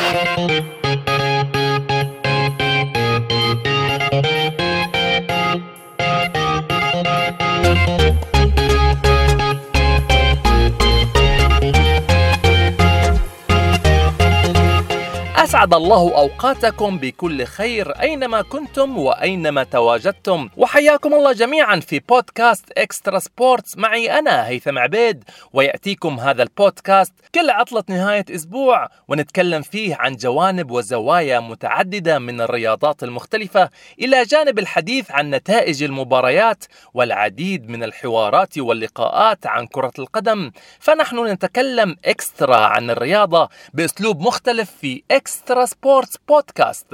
Müzik أسعد الله أوقاتكم بكل خير أينما كنتم وأينما تواجدتم. وحياكم الله جميعا في بودكاست إكسترا سبورتس. معي أنا هيثم عبيد ويأتيكم هذا البودكاست كل عطلة نهاية أسبوع ونتكلم فيه عن جوانب وزوايا متعددة من الرياضات المختلفة إلى جانب الحديث عن نتائج المباريات والعديد من الحوارات واللقاءات عن كرة القدم. فنحن نتكلم extra عن الرياضة بأسلوب مختلف في Extra Extra Sports بودكاست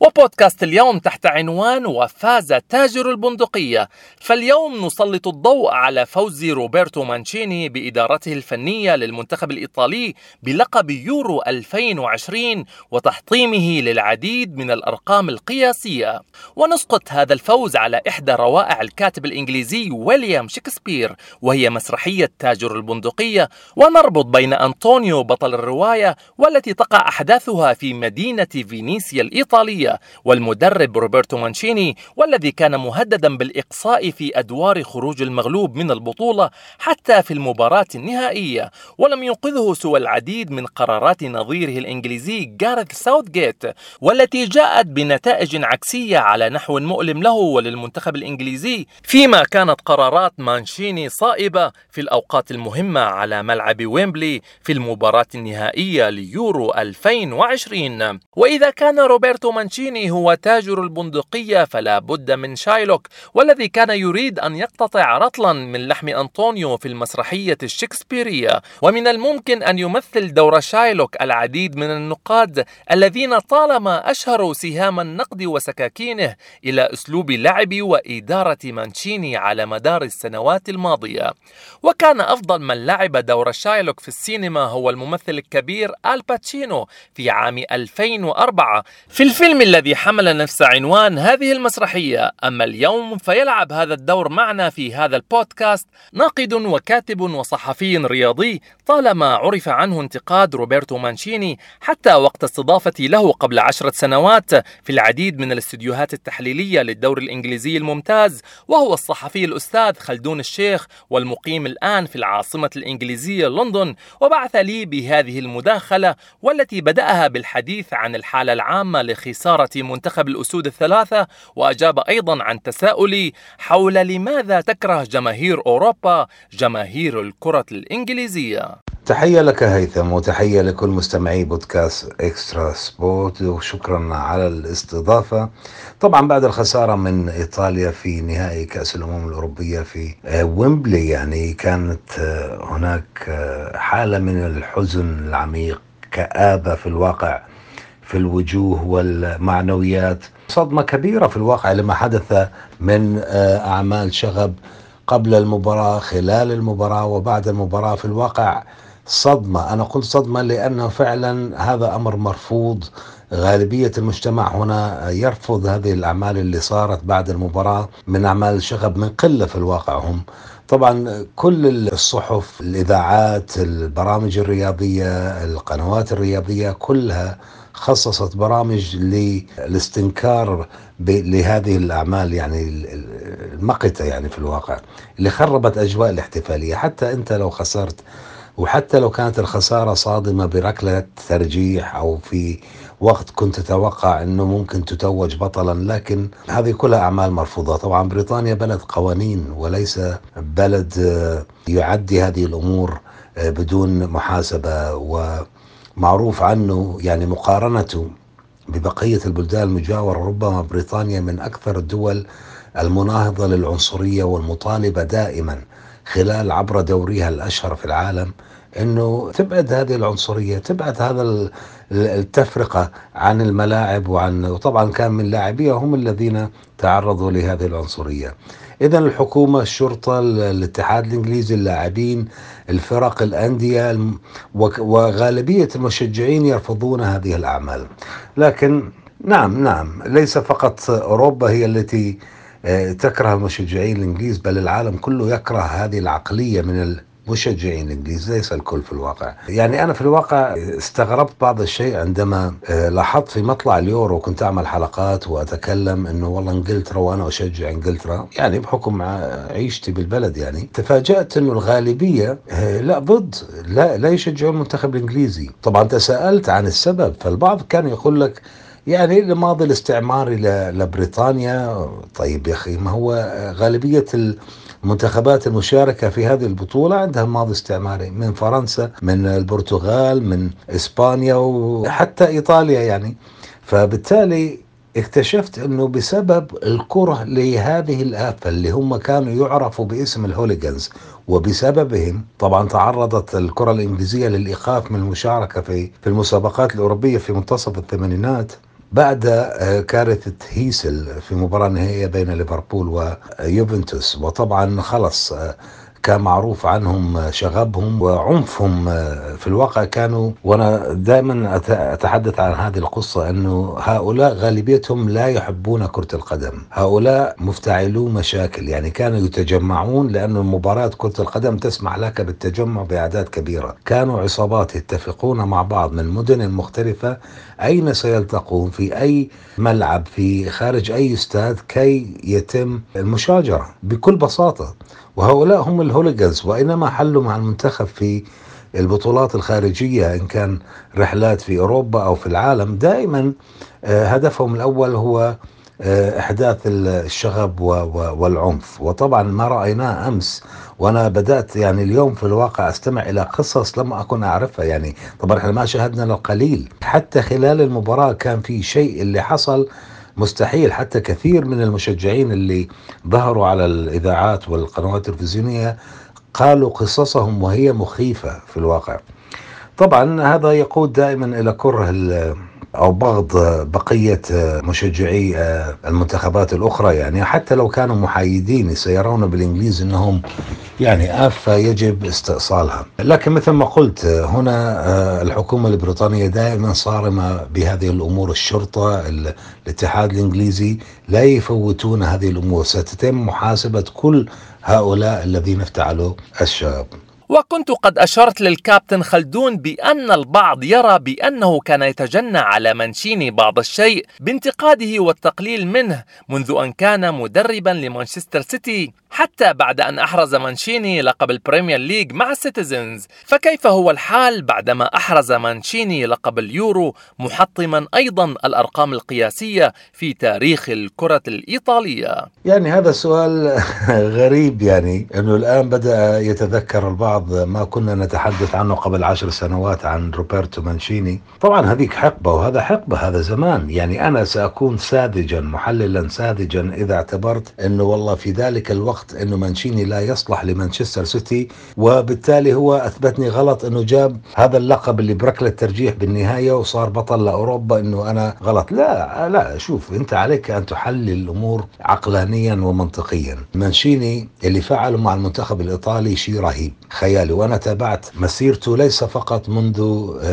وبودكاست اليوم تحت عنوان وفاز تاجر البندقية. فاليوم نسلط الضوء على فوز روبرتو مانشيني بإدارته الفنية للمنتخب الإيطالي بلقب يورو 2020 وتحطيمه للعديد من الأرقام القياسية. ونسقط هذا الفوز على إحدى روائع الكاتب الإنجليزي ويليام شكسبير وهي مسرحية تاجر البندقية. ونربط بين أنطونيو بطل الرواية والتي تقع أحداثها في مدينة فينيسيا الإيطالية والمدرب روبرتو مانشيني والذي كان مهددا بالإقصاء في أدوار خروج المغلوب من البطولة حتى في المباراة النهائية. ولم ينقذه سوى العديد من قرارات نظيره الإنجليزي جارث ساوثجيت والتي جاءت بنتائج عكسية على نحو مؤلم له وللمنتخب الإنجليزي فيما كانت قرارات مانشيني صائبة في الأوقات المهمة على ملعب ويمبلي في المباراة النهائية ليورو 2020 2020 وإذا كان روبرتو مانشيني هو تاجر البندقية فلا بد من شايلوك والذي كان يريد أن يقتطع رطلا من لحم أنطونيو في المسرحية الشكسبيرية. ومن الممكن أن يمثل دور شايلوك العديد من النقاد الذين طالما أشهروا سهام النقد وسكاكينه إلى أسلوب لعب وإدارة مانشيني على مدار السنوات الماضية. وكان أفضل من لعب دور شايلوك في السينما هو الممثل الكبير آل باتشينو في عام 2004 في الفيلم الذي حمل نفس عنوان هذه المسرحية أما اليوم فيلعب هذا الدور معنا في هذا البودكاست ناقد وكاتب وصحفي رياضي طالما عرف عنه انتقاد روبرتو مانشيني حتى وقت استضافتي له قبل عشرة سنوات في العديد من الاستديوهات التحليلية للدور الإنجليزي الممتاز وهو الصحفي الأستاذ خلدون الشيخ والمقيم الآن في العاصمة الإنجليزية لندن وبعث لي بهذه المداخلة والتي بدأها بالحديث عن الحالة العامة لخسارة منتخب الأسود الثلاثة وأجاب أيضا عن تساؤلي حول لماذا تكره جماهير أوروبا جماهير الكرة الإنجليزية. تحية لك هيثم وتحية لكل مستمعي بودكاست إكسترا سبورت وشكرا على الاستضافة. طبعا بعد الخسارة من إيطاليا في نهائي كأس الأمم الأوروبية في ويمبلي يعني كانت هناك حالة من الحزن العميق. كآبة في الواقع في الوجوه والمعنويات. صدمة كبيرة في الواقع لما حدث من آه، أعمال شغب قبل المباراة خلال المباراة وبعد المباراة في الواقع. صدمة أنا قلت صدمة لأنه فعلا هذا أمر مرفوض. غالبية المجتمع هنا يرفض هذه الأعمال اللي صارت بعد المباراة من أعمال شغب من قلة في الواقع هم. طبعا كل الصحف الإذاعات البرامج الرياضية القنوات الرياضية كلها خصصت برامج للاستنكار لهذه الأعمال يعني المقته يعني في الواقع اللي خربت أجواء الاحتفالية. حتى أنت لو خسرت وحتى لو كانت الخسارة صادمة بركلة ترجيح أو في وقت كنت تتوقع إنه ممكن تتوج بطلا لكن هذه كلها أعمال مرفوضة. طبعا بريطانيا بلد قوانين وليس بلد آه، يعدي هذه الأمور آه، بدون محاسبة ومعروف عنه يعني مقارنته ببقية البلدان المجاورة. ربما بريطانيا من أكثر الدول المناهضة للعنصرية والمطالبة دائما خلال عبر دوريها الأشهر في العالم إنه تبعد هذه العنصرية تبعد هذا التفرقه عن الملاعب وعن وطبعا كان من لاعبيها هم الذين تعرضوا لهذه العنصرية. اذا الحكومة الشرطة الاتحاد الإنجليزي اللاعبين الفرق الأندية وغالبية المشجعين يرفضون هذه الأعمال. لكن نعم نعم ليس فقط أوروبا هي التي آه، تكره المشجعين الإنجليز بل العالم كله يكره هذه العقلية من مشجعين إنجليز ليس الكل في الواقع. يعني أنا في الواقع استغربت بعض الشيء عندما آه، لاحظت في مطلع اليورو كنت أعمل حلقات وأتكلم إنه والله إنجلترا وأنا أشجع إنجلترا. يعني بحكم عيشتي بالبلد يعني تفاجأت إنه الغالبية آه، لا ضد لا لا يشجعون المنتخب الإنجليزي. طبعا تساءلت عن السبب فالبعض كان يقول لك يعني الماضي الاستعماري لبريطانيا. طيب يا أخي ما هو غالبية المنتخبات المشاركة في هذه البطولة؟ عندها ماضي استعماري من فرنسا من البرتغال من إسبانيا وحتى إيطاليا يعني. فبالتالي اكتشفت إنه بسبب الكره لهذه الآفة اللي هم كانوا يعرفوا باسم الهوليجنز وبسببهم طبعا تعرضت الكرة الإنجليزية للإيقاف من المشاركة في في المسابقات الأوروبية في منتصف الثمانينات. بعد آه، كارثة هيسل في مباراة نهائية بين ليفربول ويوفنتوس. وطبعا خلص آه، كان معروف عنهم شغبهم وعنفهم في الواقع كانوا وأنا دائما أتحدث عن هذه القصة أنه هؤلاء غالبيتهم لا يحبون كرة القدم، هؤلاء مفتعلو مشاكل يعني كانوا يتجمعون لأن مباراة كرة القدم تسمح لك بالتجمع بأعداد كبيرة، كانوا عصابات يتفقون مع بعض من مدن مختلفة أين سيلتقون في أي ملعب في خارج أي استاد كي يتم المشاجرة. بكل بساطة وهؤلاء هم ال hooligans وإنما حلوا مع المنتخب في البطولات الخارجية إن كان رحلات في أوروبا أو في العالم. دائما آه، هدفهم الأول هو آه، إحداث الشغب والعنف. وطبعا ما رأيناه أمس وأنا بدأت يعني اليوم في الواقع أستمع إلى قصص لم أكن أعرفها. يعني طبعا إحنا ما شاهدنا القليل. حتى خلال المباراة كان في شيء اللي حصل مستحيل حتى كثير من المشجعين اللي ظهروا على الإذاعات والقنوات التلفزيونية قالوا قصصهم وهي مخيفة في الواقع. طبعا هذا يقود دائما إلى كره أو بغض بقية مشجعي المنتخبات الأخرى يعني حتى لو كانوا محايدين سيرون بالإنجليز إنهم يعني آفة يجب استئصالها. لكن مثل ما قلت هنا آه، الحكومة البريطانية دائما صارمة بهذه الأمور الشرطة الاتحاد الإنجليزي لا يفوتون هذه الأمور. ستتم محاسبة كل هؤلاء الذين افتعلوا الشغب وكنت قد أشرت للكابتن خلدون بأن البعض يرى بأنه كان يتجنى على مانشيني بعض الشيء بانتقاده والتقليل منه منذ أن كان مدربا لمانشستر سيتي. حتى بعد أن أحرز مانشيني لقب ال Premier League مع ال Citizens. فكيف هو الحال بعدما أحرز مانشيني لقب اليورو محطما أيضا الأرقام القياسية في تاريخ الكرة الإيطالية؟ يعني هذا سؤال غريب يعني أنه الآن بدأ يتذكر البعض ما كنا نتحدث عنه قبل عشر سنوات عن روبرتو مانشيني. طبعا هذيك حقبة وهذا حقبة هذا زمان. يعني أنا سأكون ساذجا محللا ساذجا إذا اعتبرت أنه والله في ذلك الوقت قلت إنه مانشيني لا يصلح لمانشستر سيتي وبالتالي هو أثبتني غلط إنه جاب هذا اللقب اللي بركلة ترجيح بالنهاية وصار بطل لأوروبا إنه أنا غلط. لا لا شوف أنت عليك أن تحلل الأمور عقلانيا ومنطقيا. مانشيني اللي فعله مع المنتخب الإيطالي شيء رهيب. خيالي وأنا تابعت مسيرته ليس فقط منذ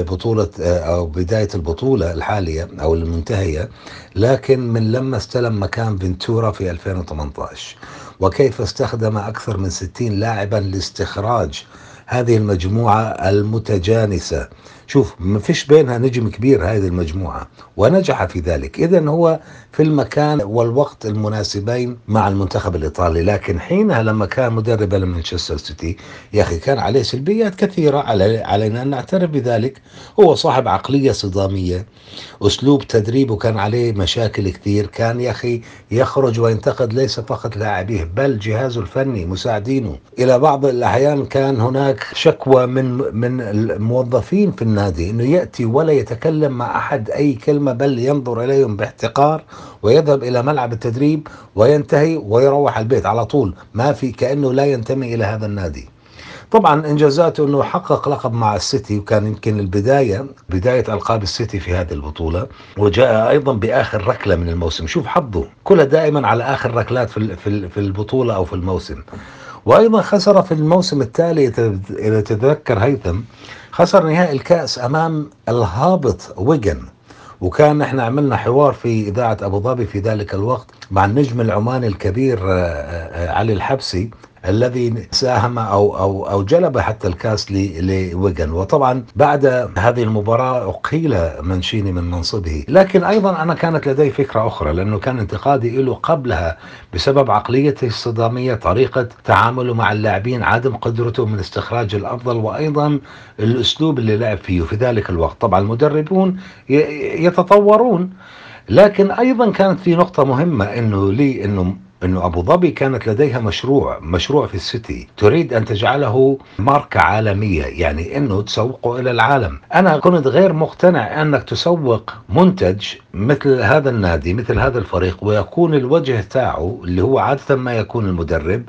بطولة أو بداية البطولة الحالية أو المنتهية لكن من لما استلم مكان فينتورا في 2018 وكيف استخدم أكثر من 60 لاعبا لاستخراج هذه المجموعة المتجانسة. شوف ما فيش بينها نجم كبير هذه المجموعة ونجح في ذلك. إذا هو في المكان والوقت المناسبين مع المنتخب الإيطالي. لكن حينها لما كان مدربا لمانشستر سيتي يا أخي كان عليه سلبيات كثيرة. علينا أن نعترف بذلك. هو صاحب عقلية صدامية أسلوب تدريبه كان عليه مشاكل كثير. كان يا أخي يخرج وينتقد ليس فقط لاعبيه بل جهازه الفني مساعدينه. إلى بعض الأحيان كان هناك شكوى من من الموظفين في النادي إنه يأتي ولا يتكلم مع أحد أي كلمة بل ينظر إليهم باحتقار ويذهب إلى ملعب التدريب وينتهي ويروح البيت على طول. ما في كأنه لا ينتمي إلى هذا النادي. طبعا انجازاته إنه حقق لقب مع السيتي وكان يمكن البداية بداية ألقاب السيتي في هذه البطولة وجاء أيضا بآخر ركلة من الموسم. شوف حظه كلها دائما على آخر ركلات في في البطولة أو في الموسم. وأيضا خسر في الموسم التالي إذا تتذكر هيثم خسر نهائي الكأس أمام الهابط ويجن وكان إحنا عملنا حوار في إذاعة أبو ظبي في ذلك الوقت مع النجم العماني الكبير آه، آه، علي الحبسي. الذي ساهم أو أو أو جلب حتى الكاس لويجن وطبعا بعد هذه المباراة أقيل منشيني من منصبه. لكن أيضا أنا كانت لدي فكرة أخرى لأنه كان انتقادي له قبلها بسبب عقليته الصدامية طريقة تعامله مع اللاعبين عدم قدرته من استخراج الأفضل وأيضا الأسلوب اللي لعب فيه في ذلك الوقت. طبعا المدربون يتطورون. لكن أيضا كانت في نقطة مهمة إنه لي إنه أنه أبو ظبي كانت لديها مشروع مشروع في السيتي. تريد أن تجعله ماركة عالمية يعني إنه تسوقه إلى العالم. أنا كنت غير مقتنع أنك تسوق منتج مثل هذا النادي مثل هذا الفريق ويكون الوجه تاعه اللي هو عادة ما يكون المدرب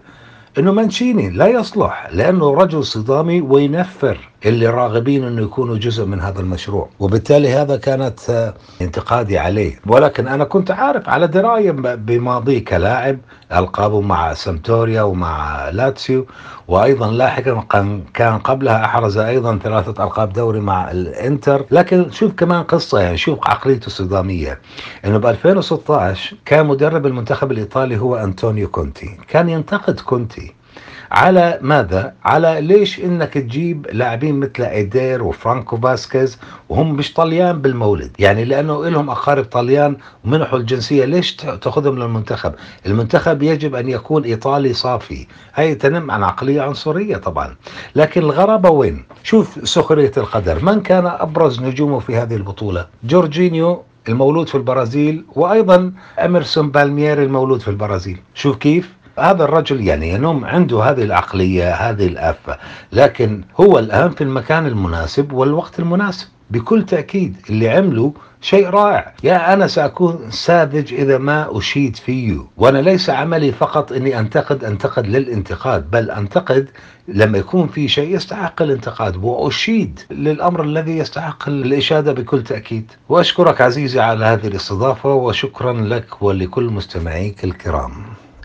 إنه مانشيني لا يصلح لأنه رجل صدامي وينفر. اللي راغبين إنه يكونوا جزء من هذا المشروع. وبالتالي هذا كانت آه، انتقادي عليه. ولكن أنا كنت عارف على دراية بماضيه كلاعب ألقابه مع سامبدوريا ومع لاتسيو وأيضا لاحقا كان قبلها أحرز أيضا ثلاثة ألقاب دوري مع الإنتر. لكن شوف كمان قصة يعني شوف عقليته الصدامية. إنه ب 2016 كان مدرب المنتخب الإيطالي هو انطونيو كونتي. كان ينتقد كونتي. على ماذا؟ على ليش إنك تجيب لاعبين مثل إيدير وفرانكو فاسكيز وهم مش طليان بالمولد، يعني لأنه لهم أقارب طليان ومنحوا الجنسية، ليش تأخذهم للمنتخب؟ المنتخب يجب أن يكون إيطالي صافي، هي تنم عن عقلية عنصرية طبعا، لكن الغرابة وين؟ شوف سخرية القدر، من كان أبرز نجومه في هذه البطولة؟ جورجينيو المولود في البرازيل وأيضا أميرسون بالميير المولود في البرازيل، شوف كيف؟ هذا الرجل يعني ينم عنده هذه العقلية هذه الآفة. لكن هو الآن في المكان المناسب والوقت المناسب. بكل تأكيد اللي عمله شيء رائع. يا أنا سأكون ساذج إذا ما أشيد فيه. وأنا ليس عملي فقط أني أنتقد أنتقد للانتقاد بل أنتقد لما يكون في شيء يستحق الانتقاد. وأشيد للأمر الذي يستحق الإشادة بكل تأكيد. وأشكرك عزيزي على هذه الاستضافة وشكرا لك ولكل مستمعيك الكرام.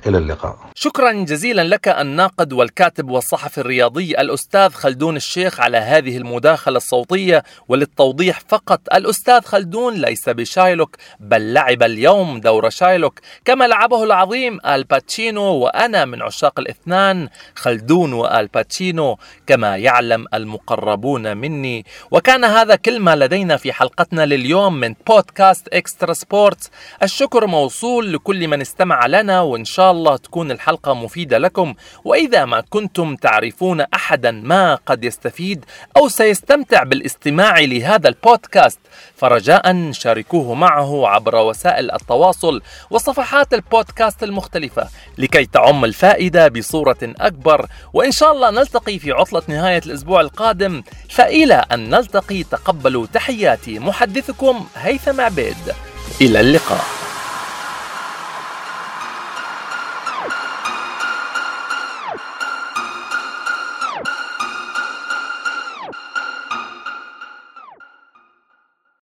إلى اللقاء. شكرا جزيلا لك الناقد والكاتب والصحفي الرياضي الأستاذ خلدون الشيخ على هذه المداخلة الصوتية وللتوضيح فقط الأستاذ خلدون ليس بشايلوك بل لعب اليوم دور شايلوك. كما لعبه العظيم آل باتشينو وأنا من عشاق الاثنان خلدون وآل باتشينو كما يعلم المقربون مني. وكان هذا كل ما لدينا في حلقتنا لليوم من بودكاست Extra Sports. الشكر موصول لكل من استمع لنا وإن شاء الله تكون الحلقة مفيدة لكم. وإذا ما كنتم تعرفون أحدا ما قد يستفيد أو سيستمتع بالاستماع لهذا البودكاست فرجاء شاركوه معه عبر وسائل التواصل وصفحات البودكاست المختلفة لكي تعم الفائدة بصورة أكبر. وإن شاء الله نلتقي في عطلة نهاية الأسبوع القادم. فإلى أن نلتقي تقبلوا تحياتي محدثكم هيثم عبيد. إلى اللقاء.